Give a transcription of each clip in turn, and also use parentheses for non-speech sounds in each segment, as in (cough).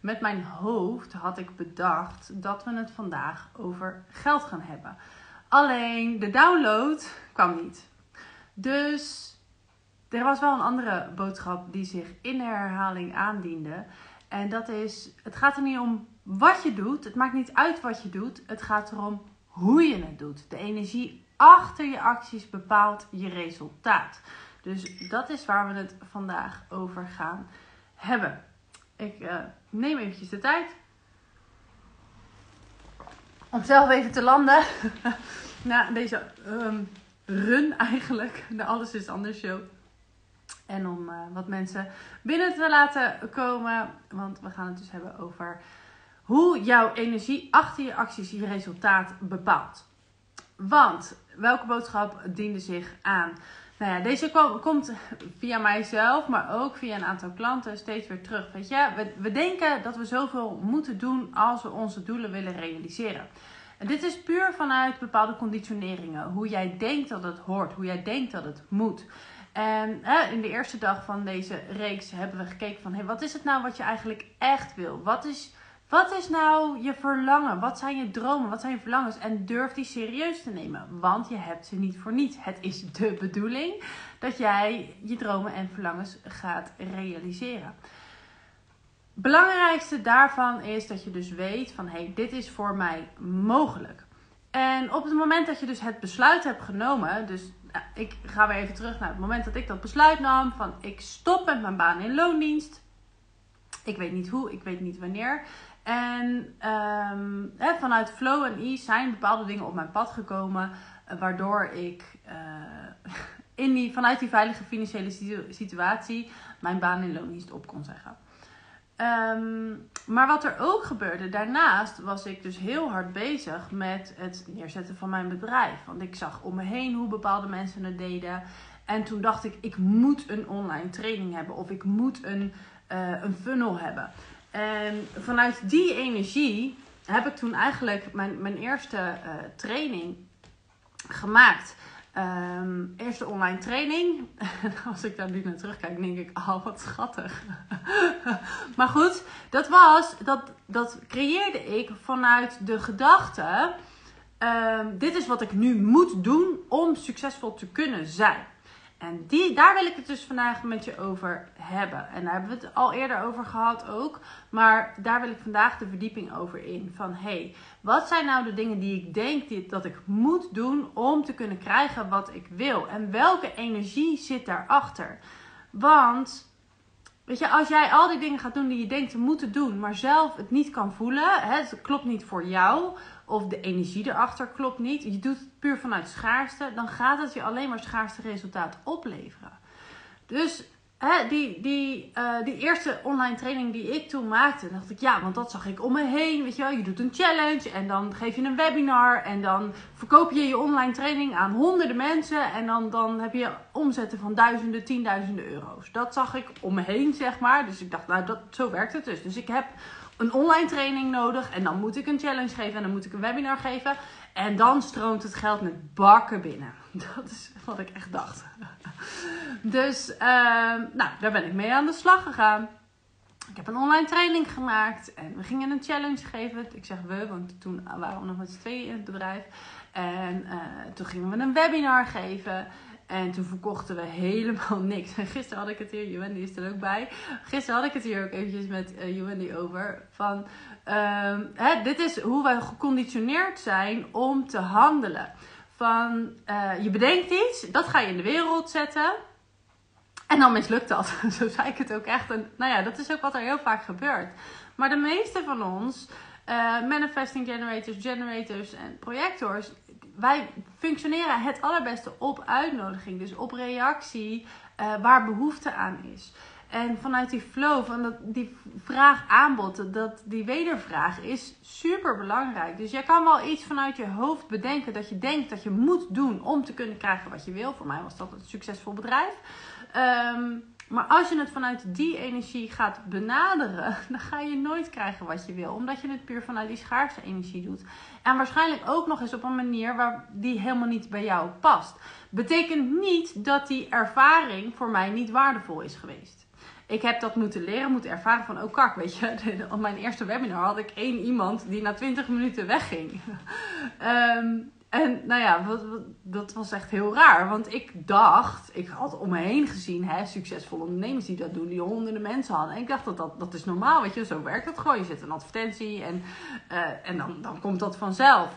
met mijn hoofd had ik bedacht dat we het vandaag over geld gaan hebben. Alleen de download kwam niet. Dus er was wel een andere boodschap die zich in de herhaling aandiende. En dat is: het gaat er niet om wat je doet. Het maakt niet uit wat je doet. Het gaat erom hoe je het doet. De energie achter je acties bepaalt je resultaat. Dus dat is waar we het vandaag over gaan hebben. Ik uh, neem eventjes de tijd om zelf even te landen (laughs) na deze um, run eigenlijk, de Alles is Anders show. En om uh, wat mensen binnen te laten komen, want we gaan het dus hebben over hoe jouw energie achter je acties je resultaat bepaalt. Want welke boodschap diende zich aan? Nou ja, deze komt via mijzelf, maar ook via een aantal klanten steeds weer terug. Weet je, we, we denken dat we zoveel moeten doen als we onze doelen willen realiseren. En dit is puur vanuit bepaalde conditioneringen. Hoe jij denkt dat het hoort, hoe jij denkt dat het moet. En hè, in de eerste dag van deze reeks hebben we gekeken van... Hey, wat is het nou wat je eigenlijk echt wil? Wat is wat is nou je verlangen? Wat zijn je dromen? Wat zijn je verlangens? En durf die serieus te nemen, want je hebt ze niet voor niets. Het is de bedoeling dat jij je dromen en verlangens gaat realiseren. Belangrijkste daarvan is dat je dus weet van hey, dit is voor mij mogelijk. En op het moment dat je dus het besluit hebt genomen, dus nou, ik ga weer even terug naar het moment dat ik dat besluit nam van ik stop met mijn baan in loondienst. Ik weet niet hoe, ik weet niet wanneer. En um, hè, vanuit Flow en Ease zijn bepaalde dingen op mijn pad gekomen. Uh, waardoor ik uh, (laughs) in die, vanuit die veilige financiële situatie mijn baan in loondienst op kon zeggen. Um, maar wat er ook gebeurde, daarnaast was ik dus heel hard bezig met het neerzetten van mijn bedrijf. Want ik zag om me heen hoe bepaalde mensen het deden. En toen dacht ik, ik moet een online training hebben of ik moet een, uh, een funnel hebben. En vanuit die energie heb ik toen eigenlijk mijn, mijn eerste uh, training gemaakt. Um, eerste online training. (laughs) Als ik daar nu naar terugkijk, denk ik, oh wat schattig. (laughs) maar goed, dat was, dat, dat creëerde ik vanuit de gedachte. Um, dit is wat ik nu moet doen om succesvol te kunnen zijn. En die, daar wil ik het dus vandaag met je over hebben. En daar hebben we het al eerder over gehad ook. Maar daar wil ik vandaag de verdieping over in. Van hey, wat zijn nou de dingen die ik denk dat ik moet doen om te kunnen krijgen wat ik wil? En welke energie zit daarachter? Want Weet je, als jij al die dingen gaat doen die je denkt te moeten doen, maar zelf het niet kan voelen, hè, het klopt niet voor jou, of de energie erachter klopt niet, je doet het puur vanuit schaarste, dan gaat het je alleen maar schaarste resultaat opleveren. Dus hè, die, die, uh, die eerste online training die ik toen maakte, dacht ik ja, want dat zag ik om me heen. Weet je wel, je doet een challenge en dan geef je een webinar en dan verkoop je je online training aan honderden mensen en dan, dan heb je omzetten van duizenden, tienduizenden euro's. Dat zag ik om me heen, zeg maar. Dus ik dacht, nou, dat, zo werkt het dus. Dus ik heb een online training nodig. En dan moet ik een challenge geven en dan moet ik een webinar geven. En dan stroomt het geld met bakken binnen. (laughs) Dat is wat ik echt dacht. Dus, uh, nou, daar ben ik mee aan de slag gegaan. Ik heb een online training gemaakt en we gingen een challenge geven. Ik zeg we, want toen waren we nog met z'n tweeën in het bedrijf. En uh, toen gingen we een webinar geven. En toen verkochten we helemaal (laughs) niks. En gisteren had ik het hier, Juwendy is er ook bij. Gisteren had ik het hier ook eventjes met uh, Juwendy over. Van, uh, hè, dit is hoe wij geconditioneerd zijn om te handelen. Van, uh, je bedenkt iets, dat ga je in de wereld zetten. En dan mislukt dat. (laughs) Zo zei ik het ook echt. En, nou ja, dat is ook wat er heel vaak gebeurt. Maar de meeste van ons, uh, manifesting generators, generators en projectors, wij functioneren het allerbeste op uitnodiging, dus op reactie uh, waar behoefte aan is. En vanuit die flow, van dat, die vraag-aanbod, dat, die wedervraag is super belangrijk. Dus jij kan wel iets vanuit je hoofd bedenken dat je denkt dat je moet doen om te kunnen krijgen wat je wil. Voor mij was dat een succesvol bedrijf. Um, maar als je het vanuit die energie gaat benaderen, (laughs) dan ga je nooit krijgen wat je wil. Omdat je het puur vanuit die schaarste energie doet. En waarschijnlijk ook nog eens op een manier waar die helemaal niet bij jou past. Betekent niet dat die ervaring voor mij niet waardevol is geweest. Ik heb dat moeten leren, moeten ervaren van, oh kak, weet je. (laughs) Op mijn eerste webinar had ik één iemand die na 20 minuten wegging. (laughs) Ehm, en nou ja, dat was echt heel raar. Want ik dacht, ik had om me heen gezien, hè, succesvolle ondernemers die dat doen, die honderden mensen hadden. En ik dacht dat dat, dat is normaal, weet je, zo werkt het gewoon. Je zet een advertentie en, uh, en dan, dan komt dat vanzelf.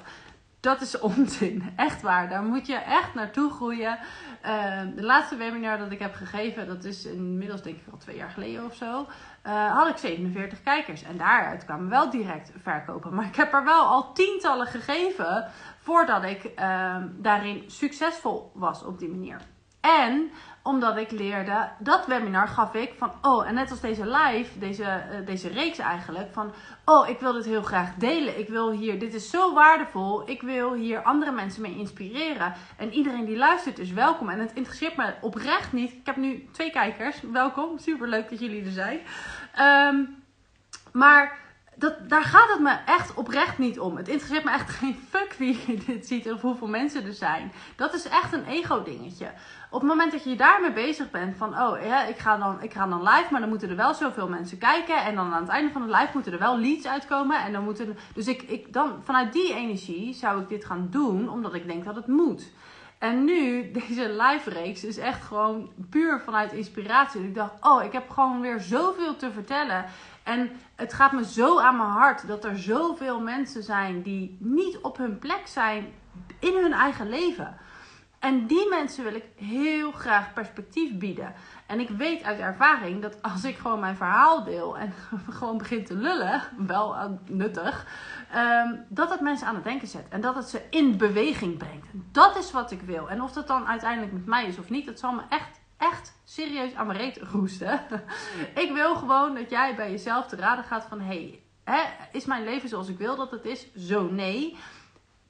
Dat is (laughs) onzin. Echt waar. Daar moet je echt naartoe groeien. Uh, de laatste webinar dat ik heb gegeven, dat is inmiddels denk ik al twee jaar geleden of zo. Uh, had ik 47 kijkers. En daaruit kwamen wel direct verkopen. Maar ik heb er wel al tientallen gegeven voordat ik uh, daarin succesvol was op die manier. En omdat ik leerde, dat webinar gaf ik van, oh, en net als deze live, deze, uh, deze reeks eigenlijk, van, oh, ik wil dit heel graag delen. Ik wil hier, dit is zo waardevol. Ik wil hier andere mensen mee inspireren. En iedereen die luistert is welkom. En het interesseert me oprecht niet. Ik heb nu twee kijkers. Welkom. Super leuk dat jullie er zijn. Um, maar dat, daar gaat het me echt oprecht niet om. Het interesseert me echt (laughs) geen fuck wie dit ziet of hoeveel mensen er zijn. Dat is echt een ego-dingetje. Op het moment dat je daarmee bezig bent, van oh ja, ik ga, dan, ik ga dan live, maar dan moeten er wel zoveel mensen kijken. En dan aan het einde van de live moeten er wel leads uitkomen. En dan moeten, dus ik, ik dan, vanuit die energie zou ik dit gaan doen, omdat ik denk dat het moet. En nu, (laughs) deze live reeks is echt gewoon puur vanuit inspiratie. ik dacht, oh, ik heb gewoon weer zoveel te vertellen. En het gaat me zo aan mijn hart dat er zoveel mensen zijn die niet op hun plek zijn in hun eigen leven. En die mensen wil ik heel graag perspectief bieden. En ik weet uit ervaring dat als ik gewoon mijn verhaal deel en (laughs) gewoon begin te lullen, wel nuttig, ehm, dat het mensen aan het denken zet. En dat het ze in beweging brengt. Dat is wat ik wil. En of dat dan uiteindelijk met mij is of niet, dat zal me echt echt serieus aan mijn roesten. (laughs) ik wil gewoon dat jij bij jezelf te raden gaat van... Hey, hè, is mijn leven zoals ik wil dat het is? Zo nee.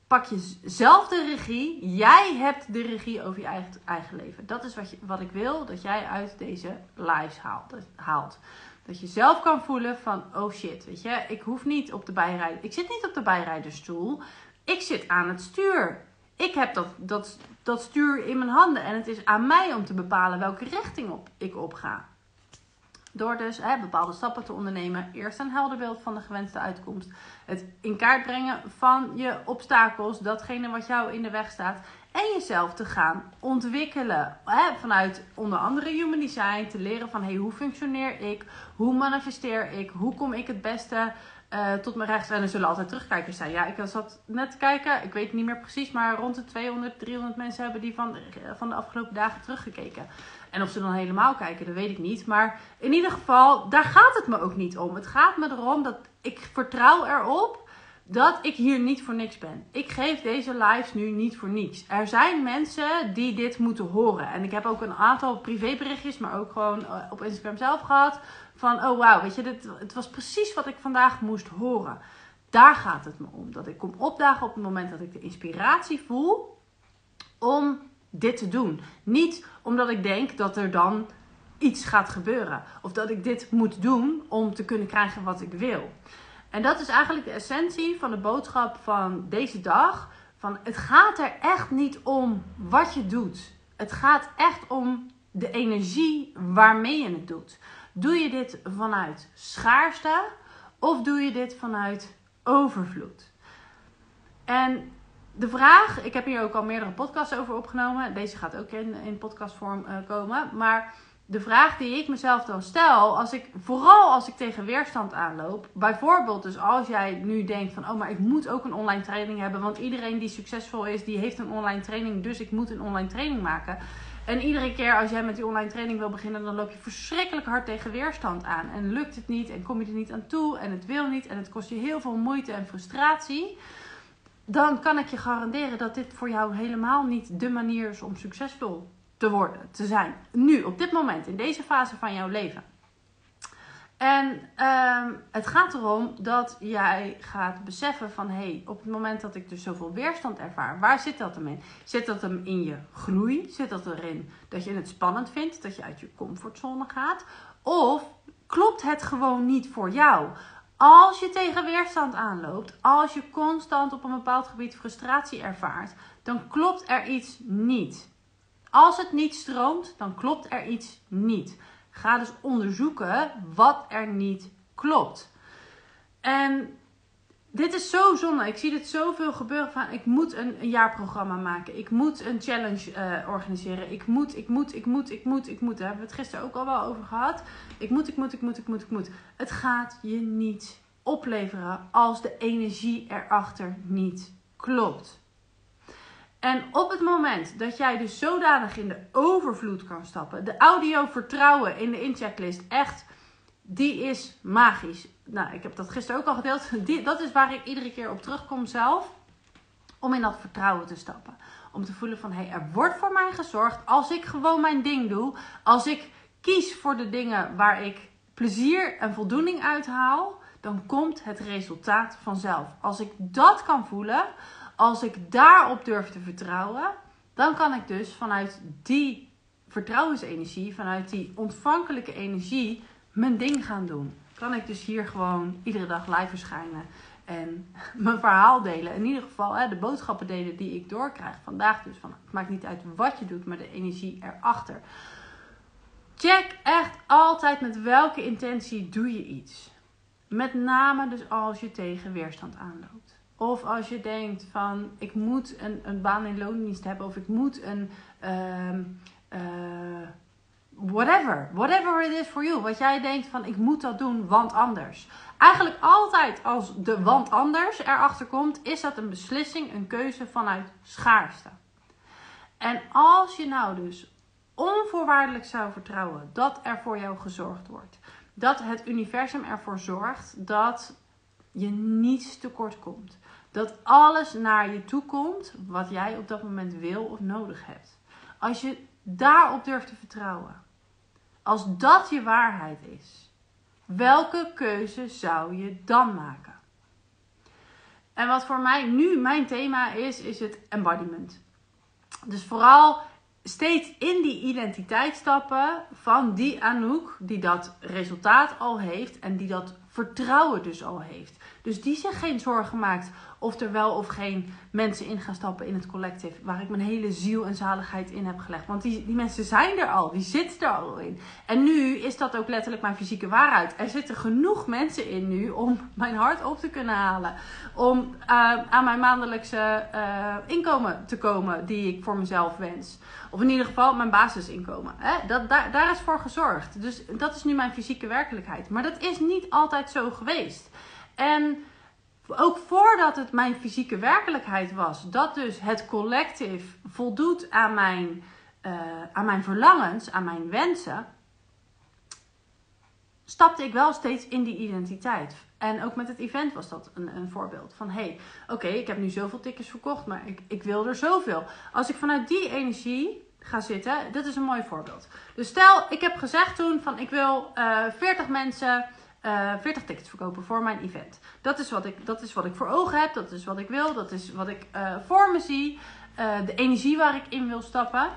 Pak je zelf de regie. Jij hebt de regie over je eigen, eigen leven. Dat is wat, je, wat ik wil dat jij uit deze lives haalt, haalt. Dat je zelf kan voelen van, oh shit, weet je, ik hoef niet op de bijrijder. Ik zit niet op de bijrijderstoel. Ik zit aan het stuur. Ik heb dat, dat, dat stuur in mijn handen. En het is aan mij om te bepalen welke richting op, ik op ga. Door dus hè, bepaalde stappen te ondernemen. Eerst een helder beeld van de gewenste uitkomst. Het in kaart brengen van je obstakels. Datgene wat jou in de weg staat. En jezelf te gaan ontwikkelen. Hè, vanuit onder andere human design. Te leren van hey, hoe functioneer ik? Hoe manifesteer ik? Hoe kom ik het beste uh, tot mijn rechts. En er zullen altijd terugkijkers zijn. Ja, ik zat net te kijken. Ik weet niet meer precies. Maar rond de 200, 300 mensen hebben die van, van de afgelopen dagen teruggekeken. En of ze dan helemaal kijken, dat weet ik niet. Maar in ieder geval, daar gaat het me ook niet om. Het gaat me erom dat ik vertrouw erop dat ik hier niet voor niks ben. Ik geef deze lives nu niet voor niks. Er zijn mensen die dit moeten horen. En ik heb ook een aantal privéberichtjes, maar ook gewoon eh, op Instagram zelf gehad van, oh wauw, weet je, dit, het was precies wat ik vandaag moest horen. Daar gaat het me om. Dat ik kom opdagen op het moment dat ik de inspiratie voel om dit te doen. Niet omdat ik denk dat er dan iets gaat gebeuren. Of dat ik dit moet doen om te kunnen krijgen wat ik wil. En dat is eigenlijk de essentie van de boodschap van deze dag. Van het gaat er echt niet om wat je doet. Het gaat echt om de energie waarmee je het doet. Doe je dit vanuit schaarste of doe je dit vanuit overvloed? En de vraag, ik heb hier ook al meerdere podcasts over opgenomen. Deze gaat ook in, in podcastvorm uh, komen. Maar de vraag die ik mezelf dan stel, als ik, vooral als ik tegen weerstand aanloop. Bijvoorbeeld, dus als jij nu denkt van, oh, maar ik moet ook een online training hebben. Want iedereen die succesvol is, die heeft een online training. Dus ik moet een online training maken. En iedere keer als jij met die online training wil beginnen, dan loop je verschrikkelijk hard tegen weerstand aan. En lukt het niet en kom je er niet aan toe en het wil niet en het kost je heel veel moeite en frustratie. Dan kan ik je garanderen dat dit voor jou helemaal niet de manier is om succesvol te worden, te zijn. Nu, op dit moment, in deze fase van jouw leven. En um, het gaat erom dat jij gaat beseffen van hé, hey, op het moment dat ik dus zoveel weerstand ervaar, waar zit dat hem in? Zit dat hem in je groei? Zit dat erin dat je het spannend vindt, dat je uit je comfortzone gaat? Of klopt het gewoon niet voor jou? Als je tegen weerstand aanloopt, als je constant op een bepaald gebied frustratie ervaart, dan klopt er iets niet. Als het niet stroomt, dan klopt er iets niet. Ga dus onderzoeken wat er niet klopt. En dit is zo zonde. Ik zie dit zoveel gebeuren van ik moet een, een jaarprogramma maken. Ik moet een challenge uh, organiseren. Ik moet, ik moet, ik moet, ik moet, ik moet. Daar hebben we het gisteren ook al wel over gehad. Ik moet, ik moet, ik moet, ik moet, ik moet. Het gaat je niet opleveren als de energie erachter niet klopt. En op het moment dat jij dus zodanig in de overvloed kan stappen, de audio vertrouwen in de inchecklist, echt, die is magisch. Nou, ik heb dat gisteren ook al gedeeld. (laughs) Die, dat is waar ik iedere keer op terugkom zelf. Om in dat vertrouwen te stappen. Om te voelen van, hé, hey, er wordt voor mij gezorgd. Als ik gewoon mijn ding doe. Als ik kies voor de dingen waar ik plezier en voldoening uit haal. Dan komt het resultaat vanzelf. Als ik dat kan voelen als ik daarop durf te vertrouwen, dan kan ik dus vanuit die vertrouwensenergie, vanuit die ontvankelijke energie, mijn ding gaan doen. Kan ik dus hier gewoon iedere dag live verschijnen en (laughs) mijn verhaal delen. In ieder geval hè, de boodschappen delen die ik doorkrijg. Vandaag dus van, het maakt niet uit wat je doet, maar de energie erachter. Check echt altijd met welke intentie doe je iets. Met name dus als je tegen weerstand aanloopt. Of als je denkt van ik moet een, een baan in loondienst hebben of ik moet een um, uh, whatever, whatever it is for you. Wat jij denkt van ik moet dat doen, want anders. Eigenlijk altijd als de want anders erachter komt, is dat een beslissing, een keuze vanuit schaarste. En als je nou dus onvoorwaardelijk zou vertrouwen dat er voor jou gezorgd wordt, dat het universum ervoor zorgt dat je niets tekort komt. Dat alles naar je toe komt wat jij op dat moment wil of nodig hebt. Als je daarop durft te vertrouwen. Als dat je waarheid is. Welke keuze zou je dan maken? En wat voor mij nu mijn thema is, is het embodiment. Dus vooral steeds in die identiteit stappen van die Anouk die dat resultaat al heeft en die dat vertrouwen dus al heeft. Dus die zich geen zorgen maakt of er wel of geen mensen in gaan stappen in het collective. Waar ik mijn hele ziel en zaligheid in heb gelegd. Want die, die mensen zijn er al, die zitten er al in. En nu is dat ook letterlijk mijn fysieke waarheid. Er zitten genoeg mensen in nu om mijn hart op te kunnen halen. Om uh, aan mijn maandelijkse uh, inkomen te komen die ik voor mezelf wens. Of in ieder geval mijn basisinkomen. Hè? Dat, daar, daar is voor gezorgd. Dus dat is nu mijn fysieke werkelijkheid. Maar dat is niet altijd zo geweest. En ook voordat het mijn fysieke werkelijkheid was, dat dus het collective voldoet aan mijn, uh, aan mijn verlangens, aan mijn wensen, stapte ik wel steeds in die identiteit. En ook met het event was dat een, een voorbeeld. Van hé, hey, oké, ik heb nu zoveel tickets verkocht, maar ik, ik wil er zoveel. Als ik vanuit die energie ga zitten, dit is een mooi voorbeeld. Dus stel, ik heb gezegd toen van ik wil uh, eh, 40 mensen uh, eh, 40 tickets verkopen voor mijn event. Dat is, wat ik, dat is wat ik voor ogen heb, dat is wat ik wil, dat is wat ik uh, voor me zie, uh, de energie waar ik in wil stappen.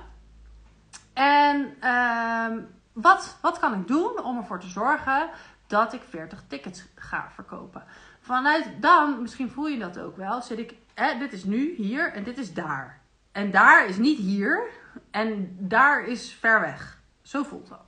En uh, wat, wat kan ik doen om ervoor te zorgen dat ik 40 tickets ga verkopen? Vanuit dan, misschien voel je dat ook wel, zit ik, dit is nu hier en dit is daar. En daar is niet hier en daar is ver weg. Zo voelt dat.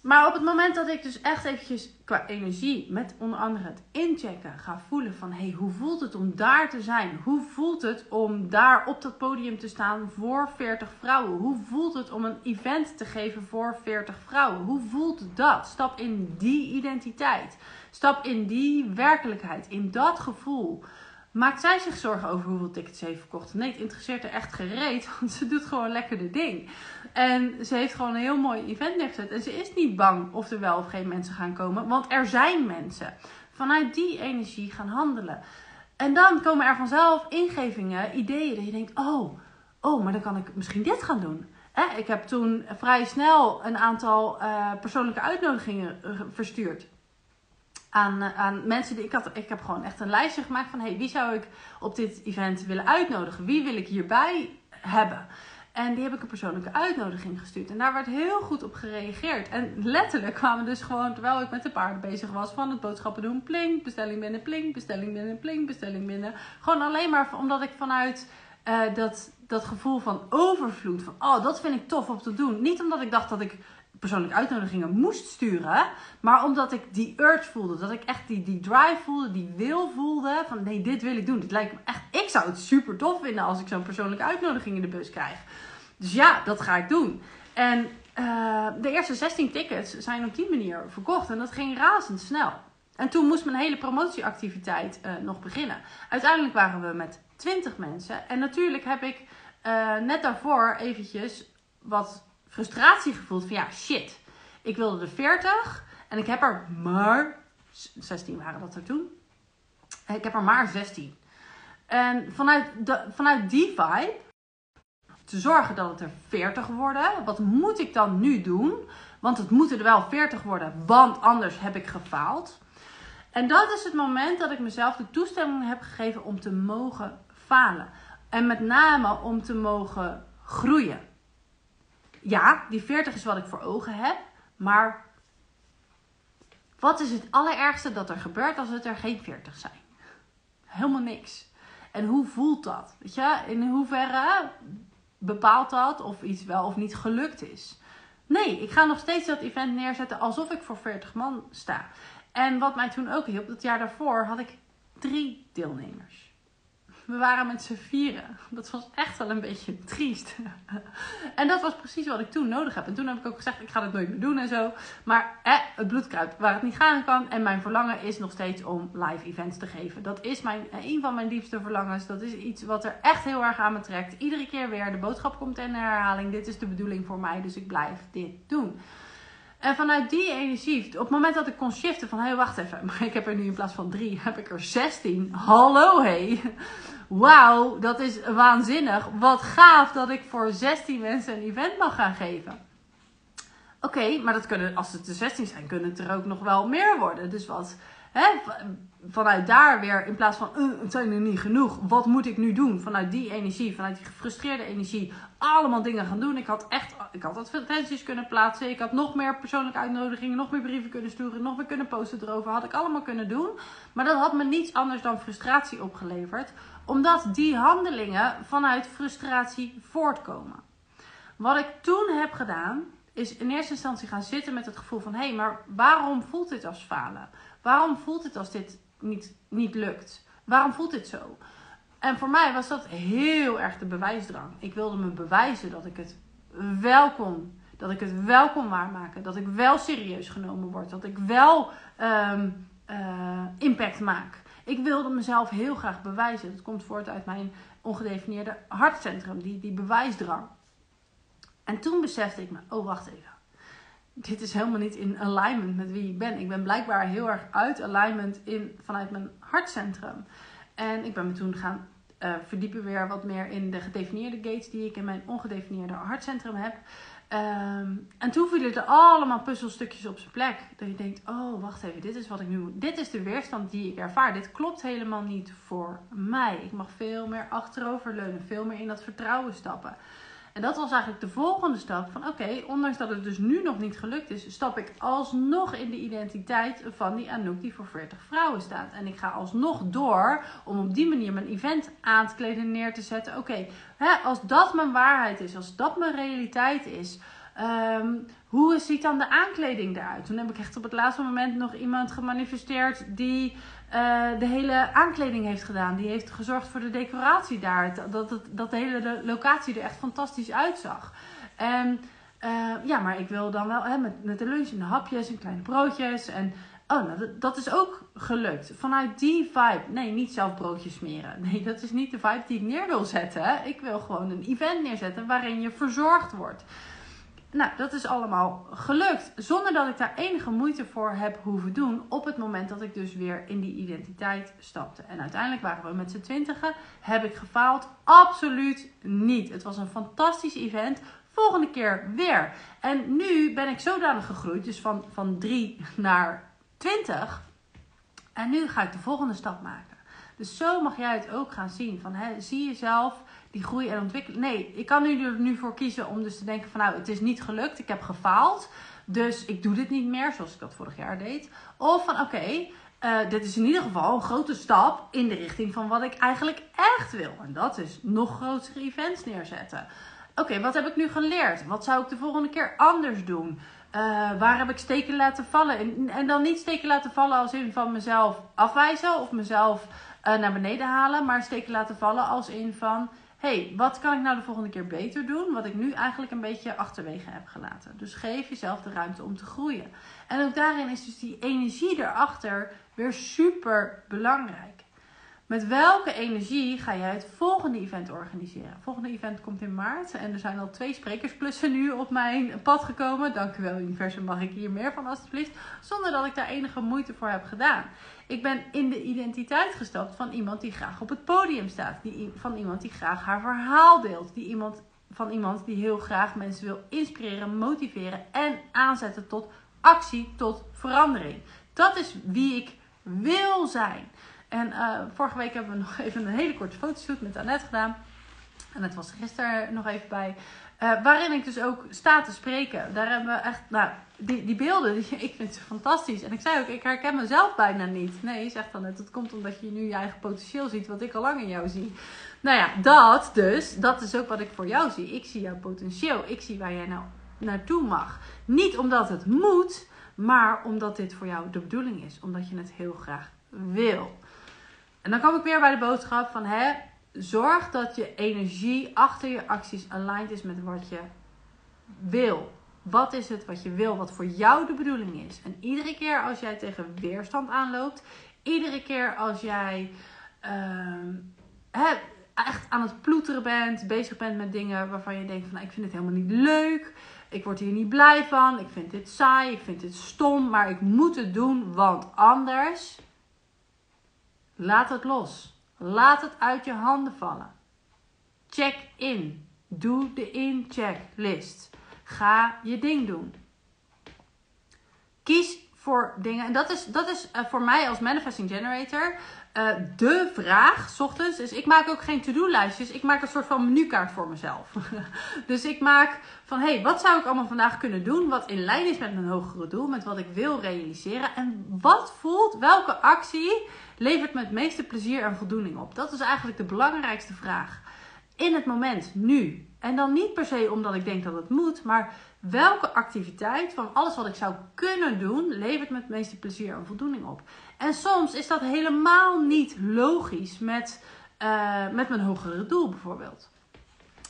Maar op het moment dat ik dus echt eventjes qua energie met onder andere het inchecken ga voelen van hey, hoe voelt het om daar te zijn? Hoe voelt het om daar op dat podium te staan voor 40 vrouwen? Hoe voelt het om een event te geven voor 40 vrouwen? Hoe voelt dat? Stap in die identiteit. Stap in die werkelijkheid, in dat gevoel. Maakt zij zich zorgen over hoeveel tickets ze heeft verkocht? Nee, het interesseert er echt gereed, (laughs) want ze doet gewoon lekker de ding. En ze heeft gewoon een heel mooi event neergezet. En ze is niet bang of er wel of geen mensen gaan komen, want er zijn mensen. Vanuit die energie gaan handelen. En dan komen er vanzelf ingevingen, ideeën dat je denkt: oh, oh, maar dan kan ik misschien dit gaan doen. ik heb toen vrij snel een aantal uh, persoonlijke uitnodigingen eh, verstuurd aan, eh, aan mensen die ik had. Ik heb gewoon echt een lijstje gemaakt van: hey, wie zou ik op dit event willen uitnodigen? Wie wil ik hierbij hebben? En die heb ik een persoonlijke uitnodiging gestuurd. En daar werd heel goed op gereageerd. En letterlijk kwamen dus gewoon, terwijl ik met de paarden bezig was, van het boodschappen doen. Pling, bestelling binnen, pling, bestelling binnen, pling, bestelling binnen. Gewoon alleen maar omdat ik vanuit uh, dat, dat gevoel van overvloed, van oh, dat vind ik tof om te doen. Niet omdat ik dacht dat ik persoonlijke uitnodigingen moest sturen. Maar omdat ik die urge voelde, dat ik echt die, die drive voelde, die wil voelde. Van nee, dit wil ik doen. Dit lijkt me echt. Ik zou het super tof vinden als ik zo'n persoonlijke uitnodiging in de bus krijg. Dus ja, dat ga ik doen. En uh, de eerste 16 tickets zijn op die manier verkocht. En dat ging razendsnel. En toen moest mijn hele promotieactiviteit uh, nog beginnen. Uiteindelijk waren we met 20 mensen. En natuurlijk heb ik uh, net daarvoor eventjes wat frustratie gevoeld van ja, shit. Ik wilde er 40 en ik heb er maar 16 waren dat er toen. Ik heb er maar 16. En vanuit, de, vanuit die vibe te zorgen dat het er 40 worden. Wat moet ik dan nu doen? Want het moeten er wel 40 worden, want anders heb ik gefaald. En dat is het moment dat ik mezelf de toestemming heb gegeven om te mogen falen. En met name om te mogen groeien ja, die 40 is wat ik voor ogen heb. Maar wat is het allerergste dat er gebeurt als het er geen 40 zijn? Helemaal niks. En hoe voelt dat? Weet je, in hoeverre bepaalt dat of iets wel of niet gelukt is? Nee, ik ga nog steeds dat event neerzetten alsof ik voor 40 man sta. En wat mij toen ook hielp, dat jaar daarvoor had ik drie deelnemers. We waren met z'n vieren. Dat was echt wel een beetje (laughs) triest. en dat was precies wat ik toen nodig heb. En toen heb ik ook gezegd, ik ga het nooit meer doen en zo. Maar eh, het bloed kruipt waar het niet gaan kan. En mijn verlangen is nog steeds om live events te geven. Dat is mijn, een van mijn liefste verlangens. Dat is iets wat er echt heel erg aan me trekt. Iedere keer weer. De boodschap komt in herhaling. Dit is de bedoeling voor mij. Dus ik blijf dit doen. En vanuit die energie, op het moment dat ik kon shiften van, hé, hey, wacht even, maar ik heb er nu in plaats van drie, heb ik er 16. Hallo, hé. Hey wauw, dat is waanzinnig. Wat gaaf dat ik voor 16 mensen een event mag gaan geven. Oké, maar dat kunnen, als het er 16 zijn, kunnen het er ook nog wel meer worden. Dus wat, hè, vanuit daar weer, in plaats van uh, het zijn er niet genoeg, wat moet ik nu doen? Vanuit die energie, vanuit die gefrustreerde energie, allemaal dingen gaan doen. Ik had echt, ik had advertenties kunnen plaatsen. Ik had nog meer persoonlijke uitnodigingen, nog meer brieven kunnen sturen, nog meer kunnen posten erover. Had ik allemaal kunnen doen. Maar dat had me niets anders dan frustratie opgeleverd omdat die handelingen vanuit frustratie voortkomen. Wat ik toen heb gedaan, is in eerste instantie gaan zitten met het gevoel van: hé, hey, maar waarom voelt dit als falen? Waarom voelt het als dit niet, niet lukt? Waarom voelt dit zo? En voor mij was dat heel erg de bewijsdrang. Ik wilde me bewijzen dat ik het wel kon. Dat ik het wel kon waarmaken. Dat ik wel serieus genomen word. Dat ik wel um, uh, impact maak. Ik wilde mezelf heel graag bewijzen. Dat komt voort uit mijn ongedefinieerde hartcentrum, die, die bewijsdrang. En toen besefte ik me, oh wacht even. Dit is helemaal niet in alignment met wie ik ben. Ik ben blijkbaar heel erg uit alignment in, vanuit mijn hartcentrum. En ik ben me toen gaan uh, verdiepen weer wat meer in de gedefinieerde gates die ik in mijn ongedefinieerde hartcentrum heb. Um, en toen vielen er allemaal puzzelstukjes op zijn plek. Dat je denkt, oh wacht even, dit is wat ik nu moet. Dit is de weerstand die ik ervaar. Dit klopt helemaal niet voor mij. Ik mag veel meer achteroverleunen, veel meer in dat vertrouwen stappen. En dat was eigenlijk de volgende stap van oké, ondanks dat het dus nu nog niet gelukt is, stap ik alsnog in de identiteit van die Anouk die voor 40 vrouwen staat. En ik ga alsnog door om op die manier mijn event aan te kleden en neer te zetten. Oké, als dat mijn waarheid is, als dat mijn realiteit is, um, hoe ziet dan de aankleding eruit? Toen heb ik echt op het laatste moment nog iemand gemanifesteerd die uh, de hele aankleding heeft gedaan. Die heeft gezorgd voor de decoratie daar. Dat, dat, dat de hele locatie er echt fantastisch uitzag. En uh, ja, maar ik wil dan wel hè, met, met de lunch en de hapjes en kleine broodjes. En oh, nou, dat is ook gelukt. Vanuit die vibe. Nee, niet zelf broodjes smeren. (laughs) Nee, dat is niet de vibe die ik neer wil zetten. Ik wil gewoon een event neerzetten waarin je verzorgd wordt. Nou, dat is allemaal gelukt. Zonder dat ik daar enige moeite voor heb hoeven doen. Op het moment dat ik dus weer in die identiteit stapte. En uiteindelijk waren we met z'n twintigen. Heb ik gefaald? Absoluut niet. Het was een fantastisch event. Volgende keer weer. En nu ben ik zodanig gegroeid. Dus van, van 3 naar 20. En nu ga ik de volgende stap maken. Dus zo mag jij het ook gaan zien. Van, hè, zie jezelf die groei en ontwikkeling. Nee, ik kan nu er nu voor kiezen om dus te denken van nou, het is niet gelukt, ik heb gefaald. Dus ik doe dit niet meer zoals ik dat vorig jaar deed. Of van oké, eh, dit is in ieder geval een grote stap in de richting van wat ik eigenlijk echt wil. En dat is nog grotere events neerzetten. Oké, wat heb ik nu geleerd? Wat zou ik de volgende keer anders doen? Uh, waar heb ik steken laten vallen? En, en, dan niet steken laten vallen als in van mezelf afwijzen of mezelf uh, naar beneden halen, maar steken laten vallen als in van hey, wat kan ik nou de volgende keer beter doen? Wat ik nu eigenlijk een beetje achterwege heb gelaten. Dus geef jezelf de ruimte om te groeien. En ook daarin is dus die energie erachter weer super belangrijk. Met welke energie ga jij het volgende event organiseren? Het volgende event komt in maart en er zijn al twee sprekersplussen nu op mijn pad gekomen. Dank u wel, universum, mag ik hier meer van alstublieft? Zonder dat ik daar enige moeite voor heb gedaan. Ik ben in de identiteit gestapt van iemand die graag op het podium staat. Die, van iemand die graag haar verhaal deelt. Die iemand, van iemand die heel graag mensen wil inspireren, motiveren en aanzetten tot actie, tot verandering. Dat is wie ik wil zijn. En uh, vorige week hebben we nog (laughs) even een hele korte fotoshoot met Annette gedaan. En het was gisteren nog even bij. Uh, waarin ik dus ook sta te spreken. Daar hebben we echt, nou, die, die beelden, (laughs) die, ik vind ze fantastisch. En ik zei ook, ik herken mezelf bijna niet. Nee, zegt dan net, dat komt omdat je nu je eigen potentieel ziet, wat ik al lang in jou zie. Nou ja, dat dus, dat is ook wat ik voor jou zie. Ik zie jouw potentieel. Ik zie waar jij nou naartoe mag. Niet omdat het moet, maar omdat dit voor jou de bedoeling is. Omdat je het heel graag wil. En dan kom ik weer bij de boodschap van hè, zorg dat je energie achter je acties aligned is met wat je wil. Wat is het wat je wil, wat voor jou de bedoeling is? En iedere keer als jij tegen weerstand aanloopt, iedere keer als jij uh, hè, echt aan het ploeteren bent, bezig bent met dingen waarvan je denkt van nou, ik vind het helemaal niet leuk, ik word hier niet blij van, ik vind dit saai, ik vind dit stom, maar ik moet het doen, want anders Laat het los. Laat het uit je handen vallen. Check in. Doe de in-checklist. Ga je ding doen. Kies voor dingen. En dat is, dat is uh, voor mij als manifesting generator uh, de vraag, s ochtends. Dus ik maak ook geen to-do-lijstjes. Ik maak een soort van menukaart voor mezelf. (laughs) dus ik maak van, hé, hey, wat zou ik allemaal vandaag kunnen doen? Wat in lijn is met mijn hogere doel, met wat ik wil realiseren. En wat voelt, welke actie levert me het meeste plezier en voldoening op? Dat is eigenlijk de belangrijkste vraag. In het moment, nu. En dan niet per se omdat ik denk dat het moet, maar welke activiteit van alles wat ik zou kunnen doen, levert me het meeste plezier en voldoening op? En soms is dat helemaal niet logisch met, uh, met mijn hogere doel bijvoorbeeld.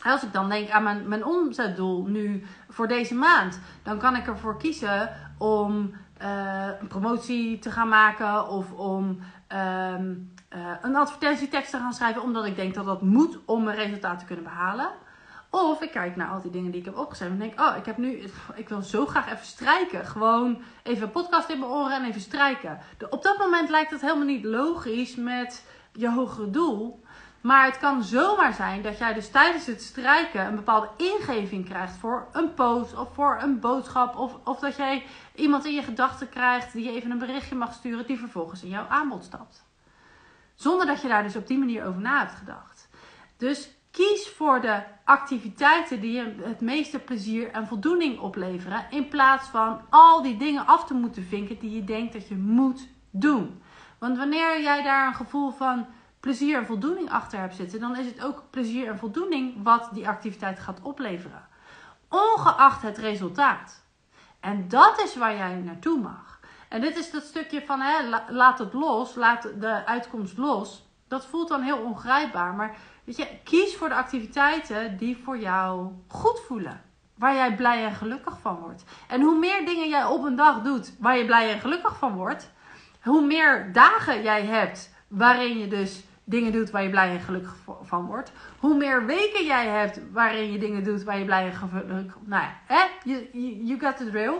Als ik dan denk aan mijn, mijn omzetdoel nu voor deze maand, dan kan ik ervoor kiezen om uh, een promotie te gaan maken of om uh, een advertentietekst te gaan schrijven, omdat ik denk dat dat moet om mijn resultaat te kunnen behalen. Of ik kijk naar al die dingen die ik heb opgeschreven en denk, oh, ik heb nu, ik wil zo graag even strijken. Gewoon even een podcast in mijn oren en even strijken. op dat moment lijkt het helemaal niet logisch met je hogere doel. Maar het kan zomaar zijn dat jij dus tijdens het strijken een bepaalde ingeving krijgt voor een post of voor een boodschap. Of, of dat jij iemand in je gedachten krijgt die je even een berichtje mag sturen die vervolgens in jouw aanbod stapt. Zonder dat je daar dus op die manier over na hebt gedacht. Dus Kies voor de activiteiten die je het meeste plezier en voldoening opleveren. In plaats van al die dingen af te moeten vinken die je denkt dat je moet doen. Want wanneer jij daar een gevoel van plezier en voldoening achter hebt zitten, dan is het ook plezier en voldoening wat die activiteit gaat opleveren. Ongeacht het resultaat. En dat is waar jij naartoe mag. En dit is dat stukje van hè, laat het los, laat de uitkomst los. Dat voelt dan heel ongrijpbaar. Maar Je, kies voor de activiteiten die voor jou goed voelen. Waar jij blij en gelukkig van wordt. En hoe meer dingen jij op een dag doet waar je blij en gelukkig van wordt, hoe meer dagen jij hebt waarin je dus dingen doet waar je blij en gelukkig van wordt. Hoe meer weken jij hebt waarin je dingen doet waar je blij en gelukkig... Nou ja, hè? You, you got the drill.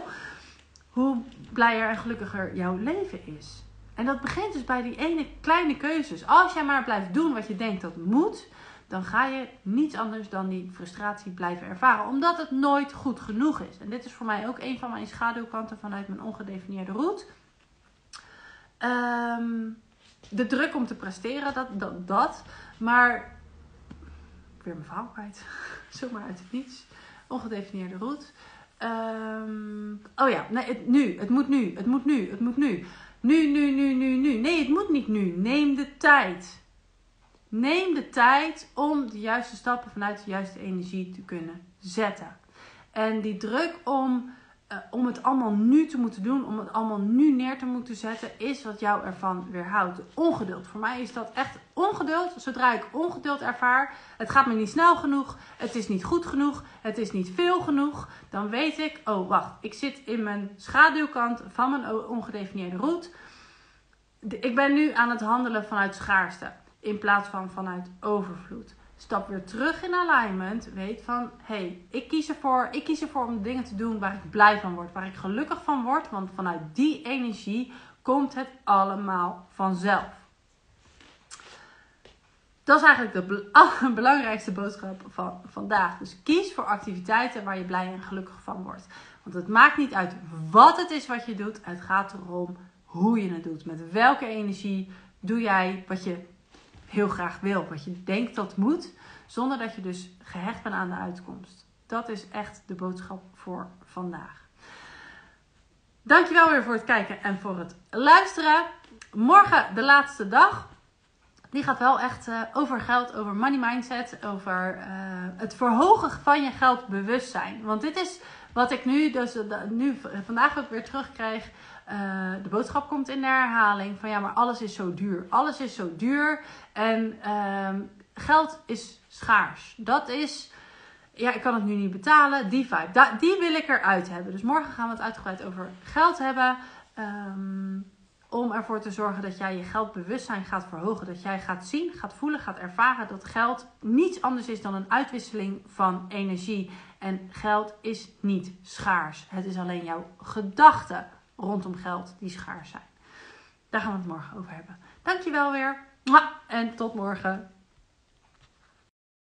Hoe blijer en gelukkiger jouw leven is. En dat begint dus bij die ene kleine keuzes. Als jij maar blijft doen wat je denkt dat moet, dan ga je niets anders dan die frustratie blijven ervaren. Omdat het nooit goed genoeg is. En dit is voor mij ook een van mijn schaduwkanten vanuit mijn ongedefinieerde route. Ehm, de druk om te presteren, dat, dat. Maar, weer mijn verhaal kwijt. (laughs) Zomaar uit het niets. Ongedefinieerde route. Um, oh ja, nee, nu. Het moet nu. Het moet nu. Het moet nu. Nu, nu, nu, nu, nu. Nee, het moet niet nu. Neem de tijd. Neem de tijd om de juiste stappen vanuit de juiste energie te kunnen zetten. En die druk om eh, om het allemaal nu te moeten doen, om het allemaal nu neer te moeten zetten, is wat jou ervan weerhoudt. Ongeduld. Voor mij is dat echt ongeduld. Zodra ik ongeduld ervaar, het gaat me niet snel genoeg, het is niet goed genoeg, het is niet veel genoeg, dan weet ik, oh wacht, ik zit in mijn schaduwkant van mijn ongedefinieerde route. Ik ben nu aan het handelen vanuit schaarste in plaats van vanuit overvloed stap weer terug in alignment. Weet van, hé, hey, ik, kies ervoor, ik kies ervoor om dingen te doen waar ik blij van word. Waar ik gelukkig van word. Want vanuit die energie komt het allemaal vanzelf. Dat is eigenlijk de (laughs) belangrijkste boodschap van vandaag. Dus kies voor activiteiten waar je blij en gelukkig van wordt. Want het maakt niet uit wat het is wat je doet. Het gaat erom hoe je het doet. Met welke energie doe jij wat je heel graag wil, wat je denkt dat moet, zonder dat je dus gehecht bent aan de uitkomst. Dat is echt de boodschap voor vandaag. Dankjewel weer voor het kijken en voor het luisteren. Morgen de laatste dag. Die gaat wel echt uh, over geld, over money mindset, over uh, het verhogen van je geldbewustzijn. Want dit is wat ik nu, dus uh, nu vandaag ook weer terugkrijg. De boodschap komt in de herhaling van ja, maar alles is zo duur. Alles is zo duur. En ehm, geld is schaars. Dat is, ja, ik kan het nu niet betalen. Die vibe, die wil ik eruit hebben. Dus morgen gaan we het uitgebreid over geld hebben. Ehm, om ervoor te zorgen dat jij je geldbewustzijn gaat verhogen. Dat jij gaat zien, gaat voelen, gaat ervaren dat geld niets anders is dan een uitwisseling van energie. En geld is niet schaars. Het is alleen jouw gedachten rondom geld die schaars zijn. Daar gaan we het morgen over hebben. Dankjewel weer. En tot morgen.